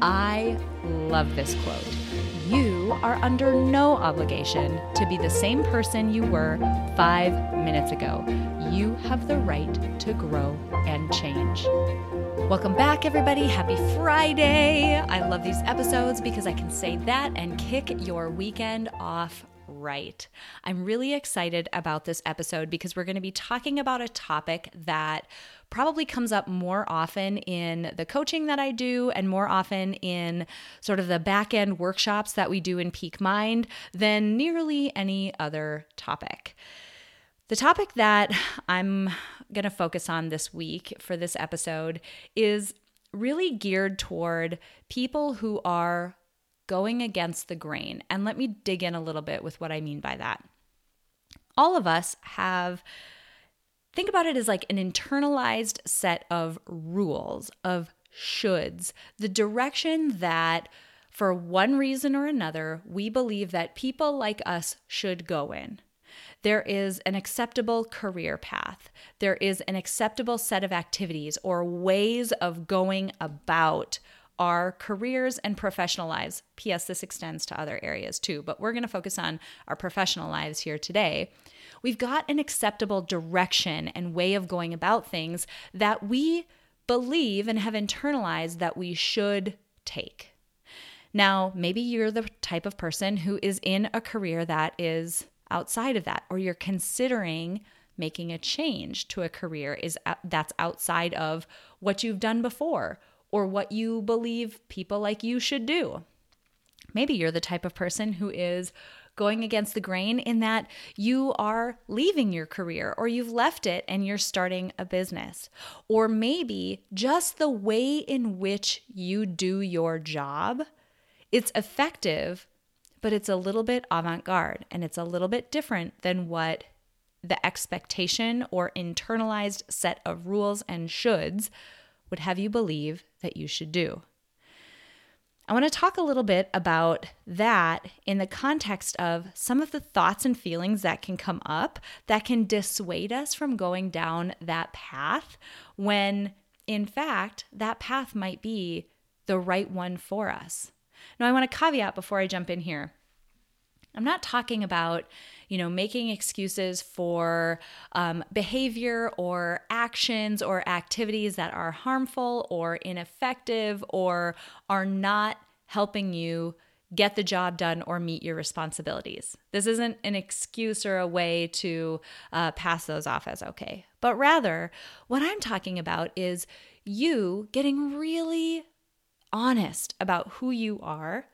I love this quote. You are under no obligation to be the same person you were five minutes ago. You have the right to grow and change. Welcome back, everybody. Happy Friday. I love these episodes because I can say that and kick your weekend off right. I'm really excited about this episode because we're going to be talking about a topic that probably comes up more often in the coaching that I do and more often in sort of the back end workshops that we do in Peak Mind than nearly any other topic. The topic that I'm going to focus on this week for this episode is really geared toward people who are going against the grain. And let me dig in a little bit with what I mean by that. All of us have think about it as like an internalized set of rules, of shoulds, the direction that for one reason or another, we believe that people like us should go in. There is an acceptable career path. There is an acceptable set of activities or ways of going about our careers and professional lives. P.S., this extends to other areas too, but we're going to focus on our professional lives here today. We've got an acceptable direction and way of going about things that we believe and have internalized that we should take. Now, maybe you're the type of person who is in a career that is outside of that, or you're considering making a change to a career is uh, that's outside of what you've done before or what you believe people like you should do. Maybe you're the type of person who is going against the grain in that you are leaving your career or you've left it and you're starting a business. Or maybe just the way in which you do your job, it's effective, but it's a little bit avant garde and it's a little bit different than what the expectation or internalized set of rules and shoulds would have you believe that you should do. I want to talk a little bit about that in the context of some of the thoughts and feelings that can come up that can dissuade us from going down that path when, in fact, that path might be the right one for us. Now, I want to caveat before I jump in here. I'm not talking about you know, making excuses for um, behavior or actions or activities that are harmful or ineffective or are not helping you get the job done or meet your responsibilities. This isn't an excuse or a way to uh, pass those off as okay, but rather, what I'm talking about is you getting really honest about who you are,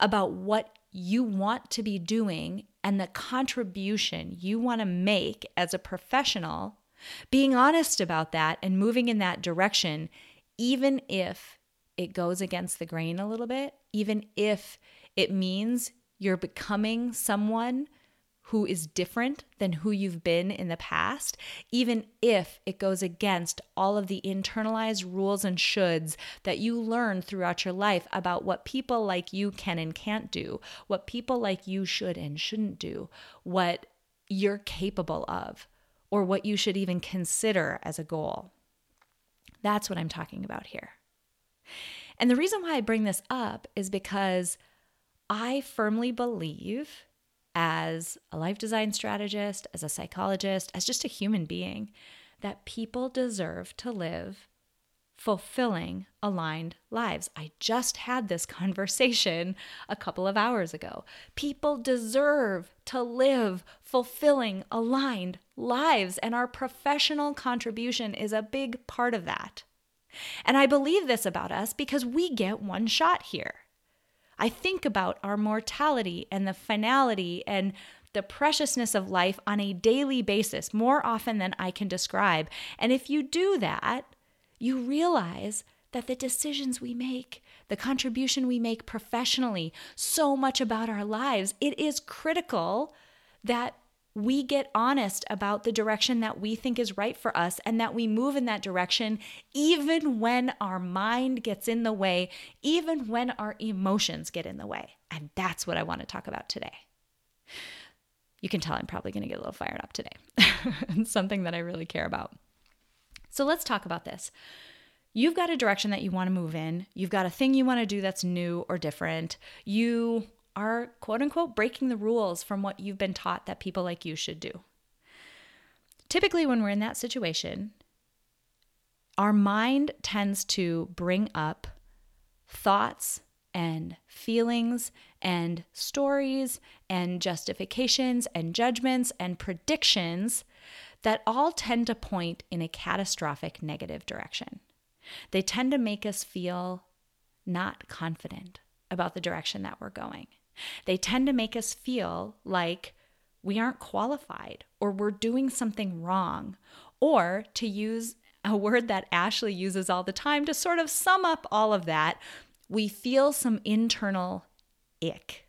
about what you want to be doing, and the contribution you want to make as a professional, being honest about that and moving in that direction, even if it goes against the grain a little bit, even if it means you're becoming someone who is different than who you've been in the past, even if it goes against all of the internalized rules and shoulds that you learn throughout your life about what people like you can and can't do, what people like you should and shouldn't do, what you're capable of, or what you should even consider as a goal. That's what I'm talking about here. And the reason why I bring this up is because I firmly believe as a life design strategist, as a psychologist, as just a human being, that people deserve to live fulfilling, aligned lives. I just had this conversation a couple of hours ago. People deserve to live fulfilling, aligned lives, and our professional contribution is a big part of that. And I believe this about us because we get one shot here. I think about our mortality and the finality and the preciousness of life on a daily basis more often than I can describe. And if you do that, you realize that the decisions we make, the contribution we make professionally, so much about our lives, it is critical that we get honest about the direction that we think is right for us and that we move in that direction even when our mind gets in the way, even when our emotions get in the way. And that's what I want to talk about today. You can tell I'm probably going to get a little fired up today. it's something that I really care about. So let's talk about this. You've got a direction that you want to move in. You've got a thing you want to do that's new or different. You are quote unquote breaking the rules from what you've been taught that people like you should do. Typically, when we're in that situation, our mind tends to bring up thoughts and feelings and stories and justifications and judgments and predictions that all tend to point in a catastrophic negative direction. They tend to make us feel not confident about the direction that we're going. They tend to make us feel like we aren't qualified or we're doing something wrong. Or to use a word that Ashley uses all the time to sort of sum up all of that, we feel some internal ick.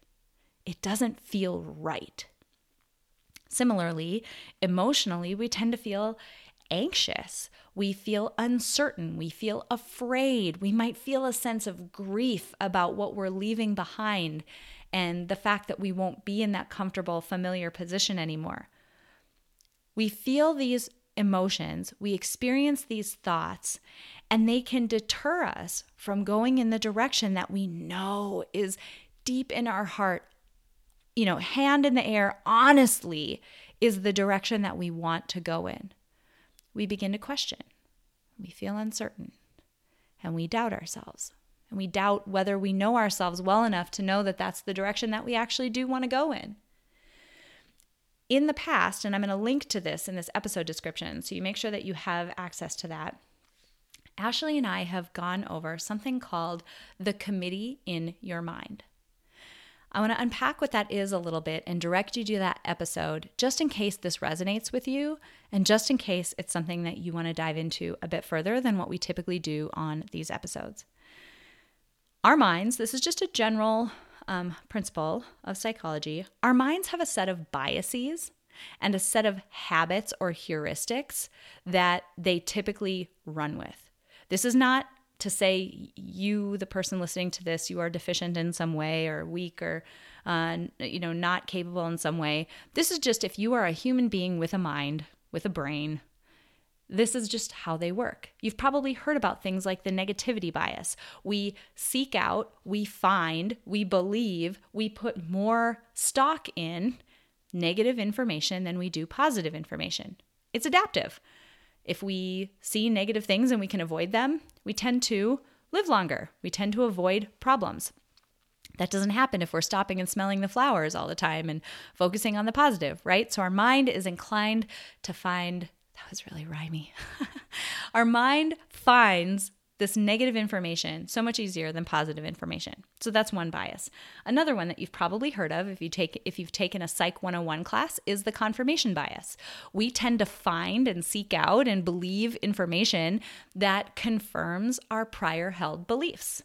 It doesn't feel right. Similarly, emotionally, we tend to feel anxious. We feel uncertain. We feel afraid. We might feel a sense of grief about what we're leaving behind and the fact that we won't be in that comfortable, familiar position anymore. We feel these emotions, we experience these thoughts, and they can deter us from going in the direction that we know is deep in our heart you know, hand in the air, honestly, is the direction that we want to go in. We begin to question. We feel uncertain and we doubt ourselves. And we doubt whether we know ourselves well enough to know that that's the direction that we actually do want to go in. In the past, and I'm going to link to this in this episode description, so you make sure that you have access to that. Ashley and I have gone over something called the committee in your mind. I want to unpack what that is a little bit and direct you to that episode just in case this resonates with you and just in case it's something that you want to dive into a bit further than what we typically do on these episodes. Our minds, this is just a general um, principle of psychology, our minds have a set of biases and a set of habits or heuristics that they typically run with. This is not to say you, the person listening to this, you are deficient in some way or weak or uh, you know not capable in some way. This is just if you are a human being with a mind, with a brain. This is just how they work. You've probably heard about things like the negativity bias. We seek out, we find, we believe, we put more stock in negative information than we do positive information. It's adaptive. If we see negative things and we can avoid them, we tend to live longer. We tend to avoid problems. That doesn't happen if we're stopping and smelling the flowers all the time and focusing on the positive, right? So our mind is inclined to find, that was really rhymy. our mind finds this negative information so much easier than positive information. So that's one bias. Another one that you've probably heard of if you take if you've taken a psych 101 class is the confirmation bias. We tend to find and seek out and believe information that confirms our prior held beliefs.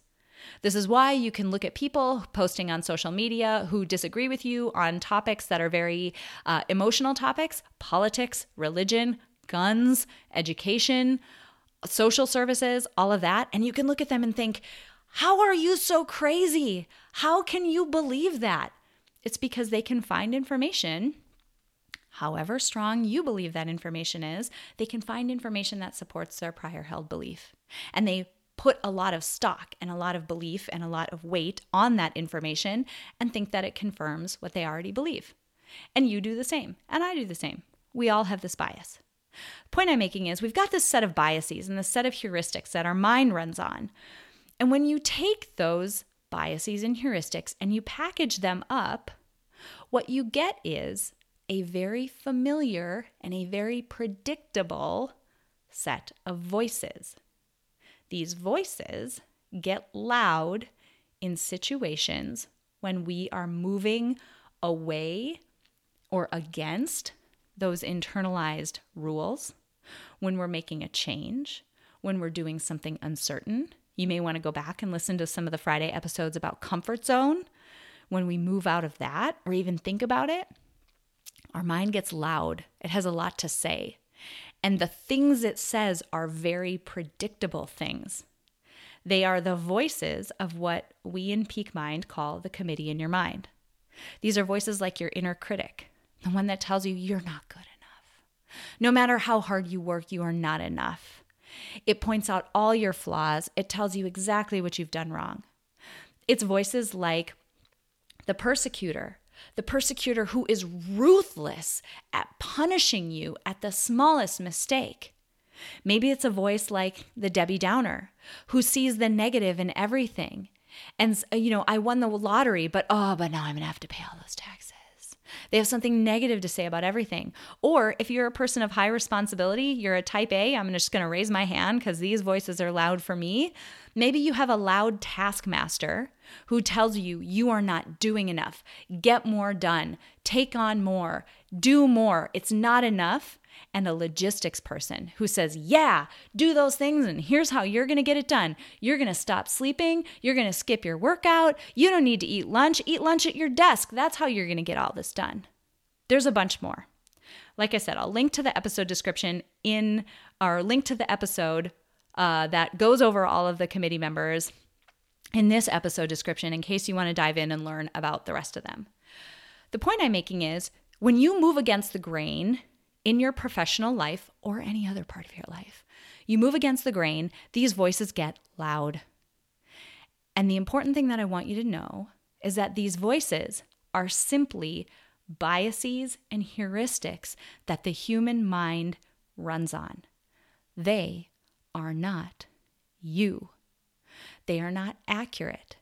This is why you can look at people posting on social media who disagree with you on topics that are very uh, emotional topics politics, religion, guns, education, social services, all of that. And you can look at them and think, how are you so crazy? How can you believe that? It's because they can find information, however strong you believe that information is, they can find information that supports their prior held belief. And they put a lot of stock and a lot of belief and a lot of weight on that information and think that it confirms what they already believe. And you do the same, and I do the same. We all have this bias point I'm making is we've got this set of biases and this set of heuristics that our mind runs on. And when you take those biases and heuristics and you package them up, what you get is a very familiar and a very predictable set of voices. These voices get loud in situations when we are moving away or against those internalized rules when we're making a change, when we're doing something uncertain, You may want to go back and listen to some of the Friday episodes about comfort zone. When we move out of that or even think about it, our mind gets loud. It has a lot to say. And the things it says are very predictable things. They are the voices of what we in Peak Mind call the committee in your mind. These are voices like your inner critic, the one that tells you you're not good enough. No matter how hard you work, you are not enough. It points out all your flaws, it tells you exactly what you've done wrong. It's voices like the persecutor, the persecutor who is ruthless at punishing you at the smallest mistake. Maybe it's a voice like the Debbie Downer, who sees the negative in everything. And, you know, I won the lottery, but oh, but now I'm going to have to pay all those taxes. They have something negative to say about everything. Or if you're a person of high responsibility, you're a type A, I'm just going to raise my hand because these voices are loud for me. Maybe you have a loud taskmaster who tells you you are not doing enough. Get more done, take on more, do more. It's not enough and a logistics person who says, Yeah, do those things, and here's how you're gonna get it done. You're gonna stop sleeping, you're gonna skip your workout, you don't need to eat lunch, eat lunch at your desk. That's how you're gonna get all this done. There's a bunch more. Like I said, I'll link to the episode description in our link to the episode uh, that goes over all of the committee members in this episode description in case you want to dive in and learn about the rest of them. The point I'm making is when you move against the grain in your professional life or any other part of your life, you move against the grain, these voices get loud. And the important thing that I want you to know is that these voices are simply biases and heuristics that the human mind runs on. They are not you. They are not accurate.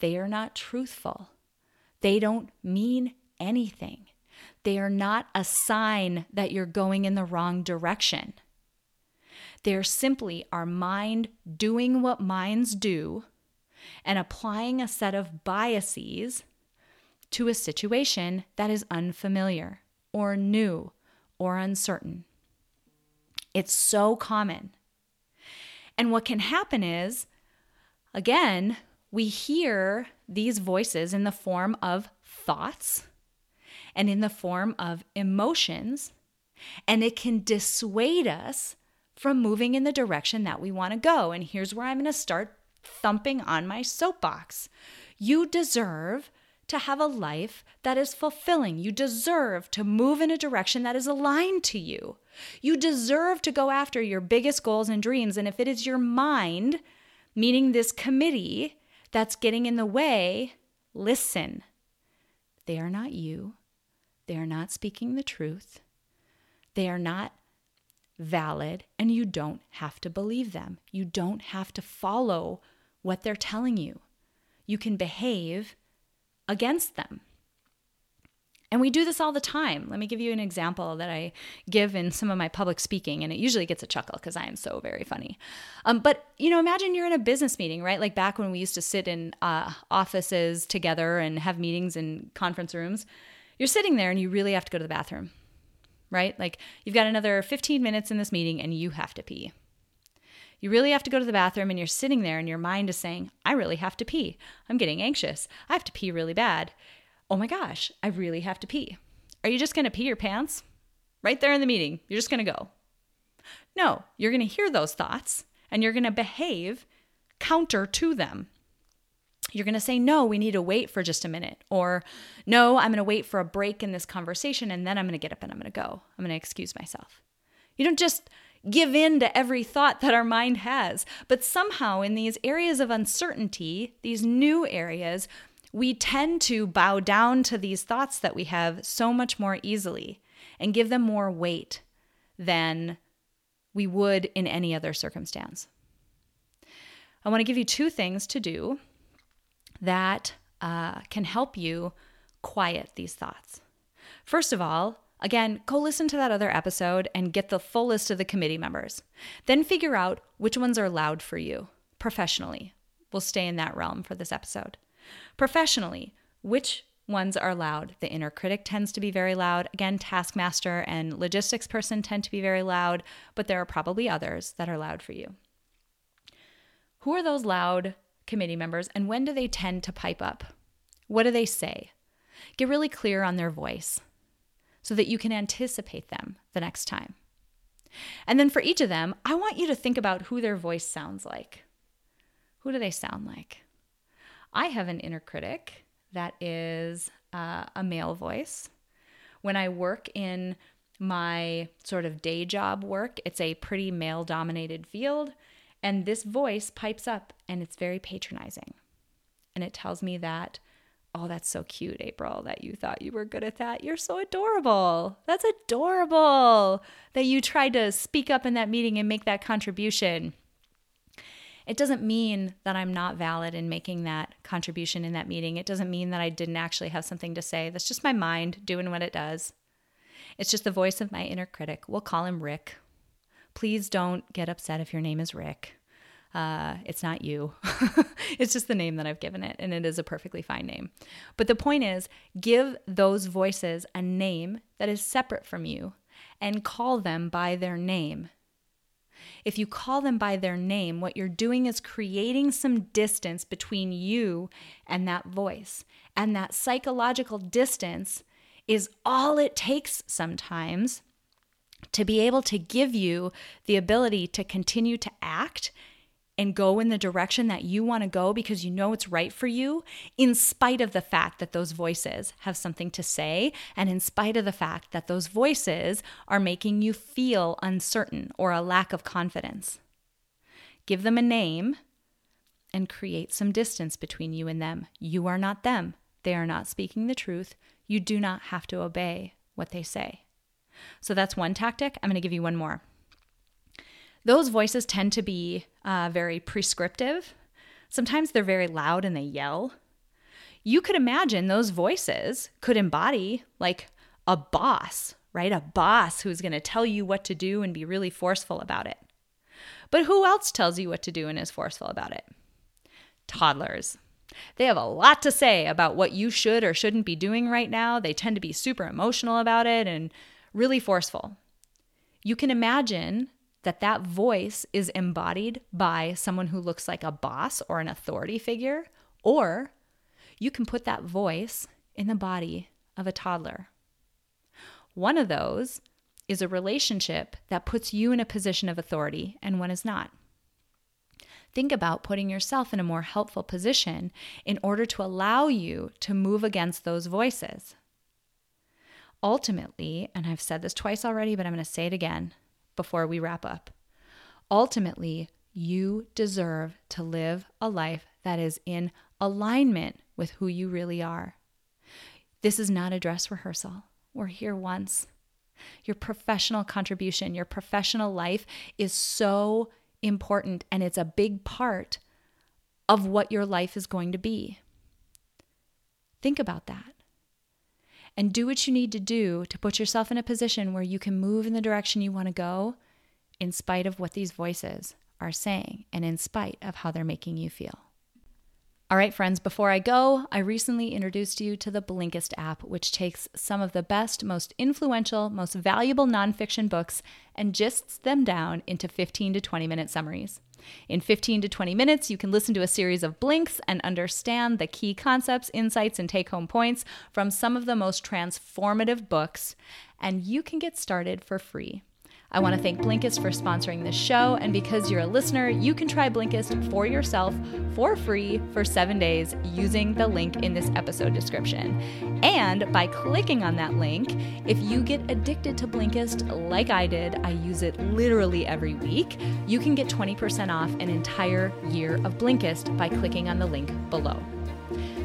They are not truthful. They don't mean anything. They are not a sign that you're going in the wrong direction. They're simply our mind doing what minds do and applying a set of biases to a situation that is unfamiliar or new or uncertain. It's so common. And what can happen is, again, we hear these voices in the form of thoughts and in the form of emotions, and it can dissuade us from moving in the direction that we want to go. And here's where I'm going to start thumping on my soapbox. You deserve to have a life that is fulfilling. You deserve to move in a direction that is aligned to you. You deserve to go after your biggest goals and dreams. And if it is your mind, meaning this committee, that's getting in the way, listen. They are not you. They are not speaking the truth. They are not valid, and you don't have to believe them. You don't have to follow what they're telling you. You can behave against them. And we do this all the time. Let me give you an example that I give in some of my public speaking, and it usually gets a chuckle because I am so very funny. Um, but you know, imagine you're in a business meeting, right? Like back when we used to sit in uh, offices together and have meetings in conference rooms you're sitting there and you really have to go to the bathroom, right? Like you've got another 15 minutes in this meeting and you have to pee. You really have to go to the bathroom and you're sitting there and your mind is saying, I really have to pee. I'm getting anxious. I have to pee really bad. Oh my gosh, I really have to pee. Are you just going to pee your pants? Right there in the meeting, you're just going to go. No, you're going to hear those thoughts and you're going to behave counter to them you're going to say, no, we need to wait for just a minute. Or, no, I'm going to wait for a break in this conversation and then I'm going to get up and I'm going to go. I'm going to excuse myself. You don't just give in to every thought that our mind has. But somehow, in these areas of uncertainty, these new areas, we tend to bow down to these thoughts that we have so much more easily and give them more weight than we would in any other circumstance. I want to give you two things to do that uh, can help you quiet these thoughts. First of all, again, go listen to that other episode and get the full list of the committee members. Then figure out which ones are loud for you professionally. We'll stay in that realm for this episode. Professionally, which ones are loud? The inner critic tends to be very loud. Again, taskmaster and logistics person tend to be very loud, but there are probably others that are loud for you. Who are those loud committee members and when do they tend to pipe up? What do they say? Get really clear on their voice so that you can anticipate them the next time. And then for each of them, I want you to think about who their voice sounds like. Who do they sound like? I have an inner critic that is uh, a male voice. When I work in my sort of day job work, it's a pretty male dominated field. And this voice pipes up and it's very patronizing. And it tells me that, oh, that's so cute, April, that you thought you were good at that. You're so adorable. That's adorable that you tried to speak up in that meeting and make that contribution. It doesn't mean that I'm not valid in making that contribution in that meeting. It doesn't mean that I didn't actually have something to say. That's just my mind doing what it does. It's just the voice of my inner critic. We'll call him Rick. Please don't get upset if your name is Rick. Uh, it's not you. it's just the name that I've given it, and it is a perfectly fine name. But the point is, give those voices a name that is separate from you and call them by their name. If you call them by their name, what you're doing is creating some distance between you and that voice. And that psychological distance is all it takes sometimes to be able to give you the ability to continue to act and go in the direction that you want to go because you know it's right for you, in spite of the fact that those voices have something to say, and in spite of the fact that those voices are making you feel uncertain or a lack of confidence. Give them a name and create some distance between you and them. You are not them. They are not speaking the truth. You do not have to obey what they say. So that's one tactic. I'm going to give you one more. Those voices tend to be uh, very prescriptive. Sometimes they're very loud and they yell. You could imagine those voices could embody like a boss, right? A boss who's going to tell you what to do and be really forceful about it. But who else tells you what to do and is forceful about it? Toddlers. They have a lot to say about what you should or shouldn't be doing right now. They tend to be super emotional about it and really forceful. You can imagine that that voice is embodied by someone who looks like a boss or an authority figure, or you can put that voice in the body of a toddler. One of those is a relationship that puts you in a position of authority and one is not. Think about putting yourself in a more helpful position in order to allow you to move against those voices. Ultimately, and I've said this twice already, but I'm going to say it again before we wrap up. Ultimately, you deserve to live a life that is in alignment with who you really are. This is not a dress rehearsal. We're here once. Your professional contribution, your professional life is so important and it's a big part of what your life is going to be. Think about that and do what you need to do to put yourself in a position where you can move in the direction you want to go in spite of what these voices are saying and in spite of how they're making you feel. All right, friends, before I go, I recently introduced you to the Blinkist app, which takes some of the best, most influential, most valuable nonfiction books and gists them down into 15 to 20 minute summaries. In 15 to 20 minutes, you can listen to a series of blinks and understand the key concepts, insights, and take home points from some of the most transformative books, and you can get started for free. I want to thank Blinkist for sponsoring this show. And because you're a listener, you can try Blinkist for yourself for free for seven days using the link in this episode description. And by clicking on that link, if you get addicted to Blinkist like I did, I use it literally every week, you can get 20% off an entire year of Blinkist by clicking on the link below.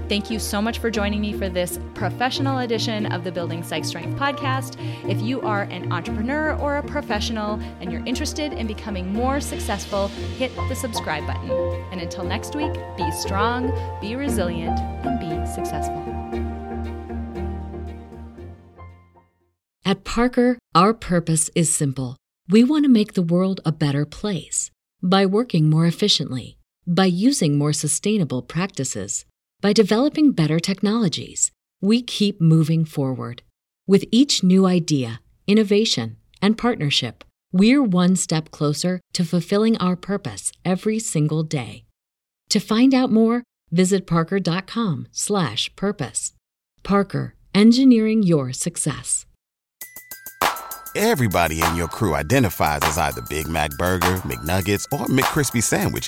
Thank you so much for joining me for this professional edition of the Building Psych Strength podcast. If you are an entrepreneur or a professional and you're interested in becoming more successful, hit the subscribe button. And until next week, be strong, be resilient, and be successful. At Parker, our purpose is simple. We want to make the world a better place by working more efficiently, by using more sustainable practices by developing better technologies, we keep moving forward. With each new idea, innovation, and partnership, we're one step closer to fulfilling our purpose every single day. To find out more, visit parker.com/purpose. Parker, engineering your success. Everybody in your crew identifies as either Big Mac burger, McNuggets, or McCrispy sandwich,